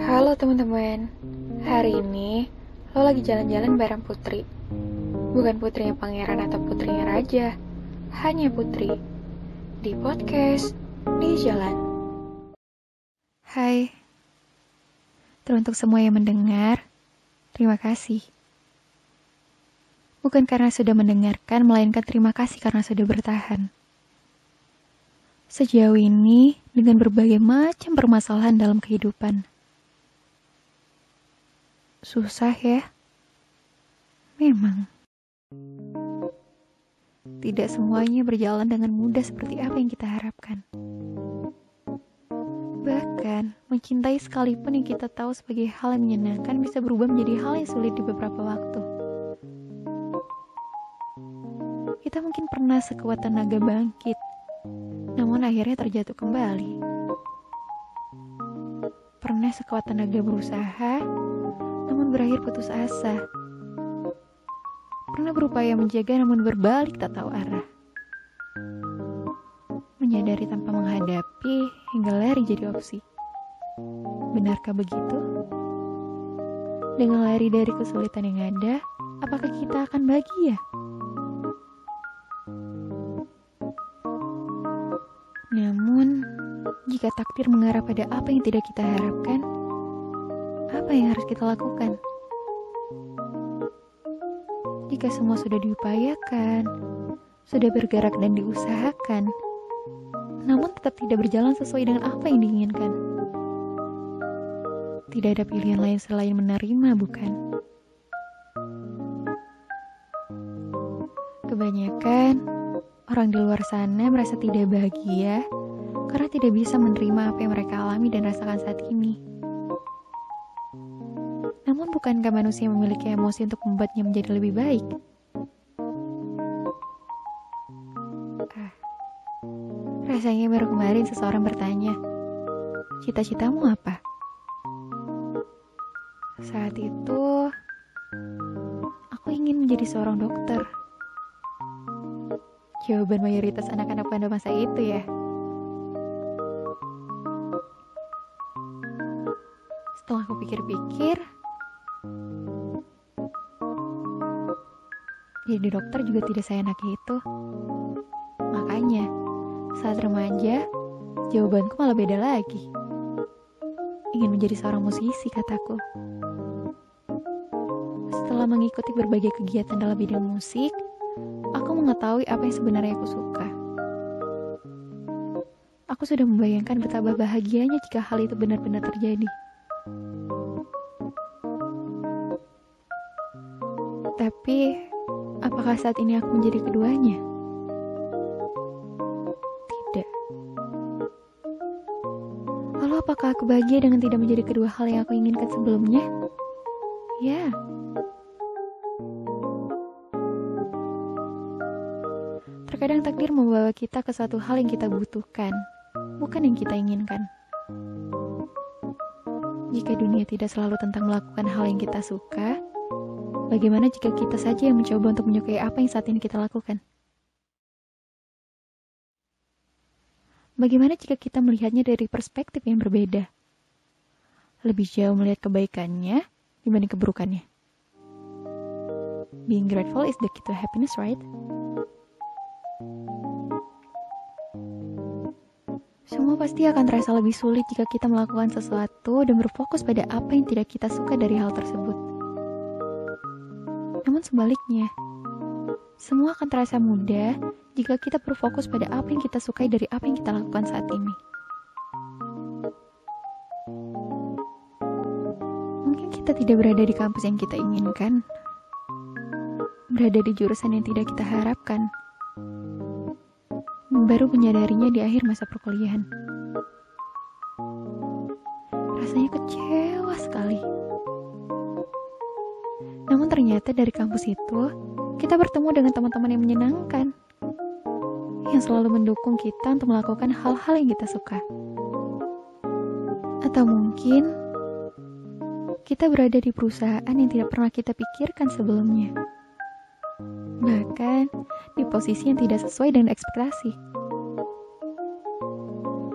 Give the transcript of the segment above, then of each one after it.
Halo teman-teman, hari ini lo lagi jalan-jalan bareng Putri. Bukan putrinya pangeran atau putrinya raja, hanya Putri. Di podcast, di jalan. Hai, teruntuk semua yang mendengar, terima kasih. Bukan karena sudah mendengarkan, melainkan terima kasih karena sudah bertahan. Sejauh ini, dengan berbagai macam permasalahan dalam kehidupan. Susah ya? Memang. Tidak semuanya berjalan dengan mudah seperti apa yang kita harapkan. Bahkan, mencintai sekalipun yang kita tahu sebagai hal yang menyenangkan bisa berubah menjadi hal yang sulit di beberapa waktu. Kita mungkin pernah sekuat tenaga bangkit, akhirnya terjatuh kembali. Pernah sekuat tenaga berusaha, namun berakhir putus asa. Pernah berupaya menjaga namun berbalik tak tahu arah. Menyadari tanpa menghadapi hingga lari jadi opsi. Benarkah begitu? Dengan lari dari kesulitan yang ada, apakah kita akan bahagia? Jika takdir mengarah pada apa yang tidak kita harapkan, apa yang harus kita lakukan? Jika semua sudah diupayakan, sudah bergerak dan diusahakan, namun tetap tidak berjalan sesuai dengan apa yang diinginkan. Tidak ada pilihan lain selain menerima, bukan? Kebanyakan orang di luar sana merasa tidak bahagia karena tidak bisa menerima apa yang mereka alami dan rasakan saat ini. Namun bukankah manusia memiliki emosi untuk membuatnya menjadi lebih baik? Ah, rasanya baru kemarin seseorang bertanya, cita-citamu apa? Saat itu, aku ingin menjadi seorang dokter. Jawaban mayoritas anak-anak pada masa itu ya. Setelah aku pikir-pikir, jadi dokter juga tidak saya enak itu. Makanya, saat remaja, jawabanku malah beda lagi. Ingin menjadi seorang musisi, kataku. Setelah mengikuti berbagai kegiatan dalam bidang musik, aku mengetahui apa yang sebenarnya aku suka. Aku sudah membayangkan betapa bahagianya jika hal itu benar-benar terjadi. Tapi, apakah saat ini aku menjadi keduanya? Tidak. Lalu apakah aku bahagia dengan tidak menjadi kedua hal yang aku inginkan sebelumnya? Ya. Terkadang takdir membawa kita ke suatu hal yang kita butuhkan, bukan yang kita inginkan. Jika dunia tidak selalu tentang melakukan hal yang kita suka, bagaimana jika kita saja yang mencoba untuk menyukai apa yang saat ini kita lakukan? Bagaimana jika kita melihatnya dari perspektif yang berbeda? Lebih jauh melihat kebaikannya dibanding keburukannya. Being grateful is the key to happiness, right? Semua pasti akan terasa lebih sulit jika kita melakukan sesuatu dan berfokus pada apa yang tidak kita suka dari hal tersebut. Namun sebaliknya, semua akan terasa mudah jika kita berfokus pada apa yang kita sukai dari apa yang kita lakukan saat ini. Mungkin kita tidak berada di kampus yang kita inginkan, berada di jurusan yang tidak kita harapkan, baru menyadarinya di akhir masa perkuliahan. Rasanya kecewa sekali. Ternyata dari kampus itu, kita bertemu dengan teman-teman yang menyenangkan. Yang selalu mendukung kita untuk melakukan hal-hal yang kita suka. Atau mungkin, kita berada di perusahaan yang tidak pernah kita pikirkan sebelumnya. Bahkan, di posisi yang tidak sesuai dengan ekspektasi.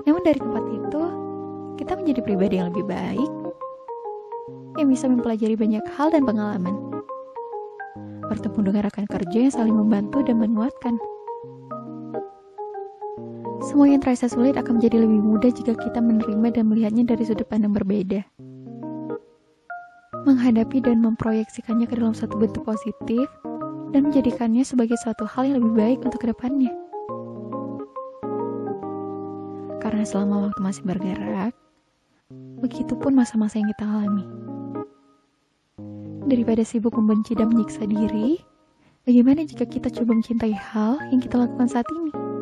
Namun dari tempat itu, kita menjadi pribadi yang lebih baik, yang bisa mempelajari banyak hal dan pengalaman. Bertemu dengan rekan kerja yang saling membantu dan menguatkan. Semua yang terasa sulit akan menjadi lebih mudah jika kita menerima dan melihatnya dari sudut pandang berbeda. Menghadapi dan memproyeksikannya ke dalam satu bentuk positif dan menjadikannya sebagai suatu hal yang lebih baik untuk ke depannya. Karena selama waktu masih bergerak, begitupun masa-masa yang kita alami. Daripada sibuk membenci dan menyiksa diri, bagaimana jika kita coba mencintai hal yang kita lakukan saat ini?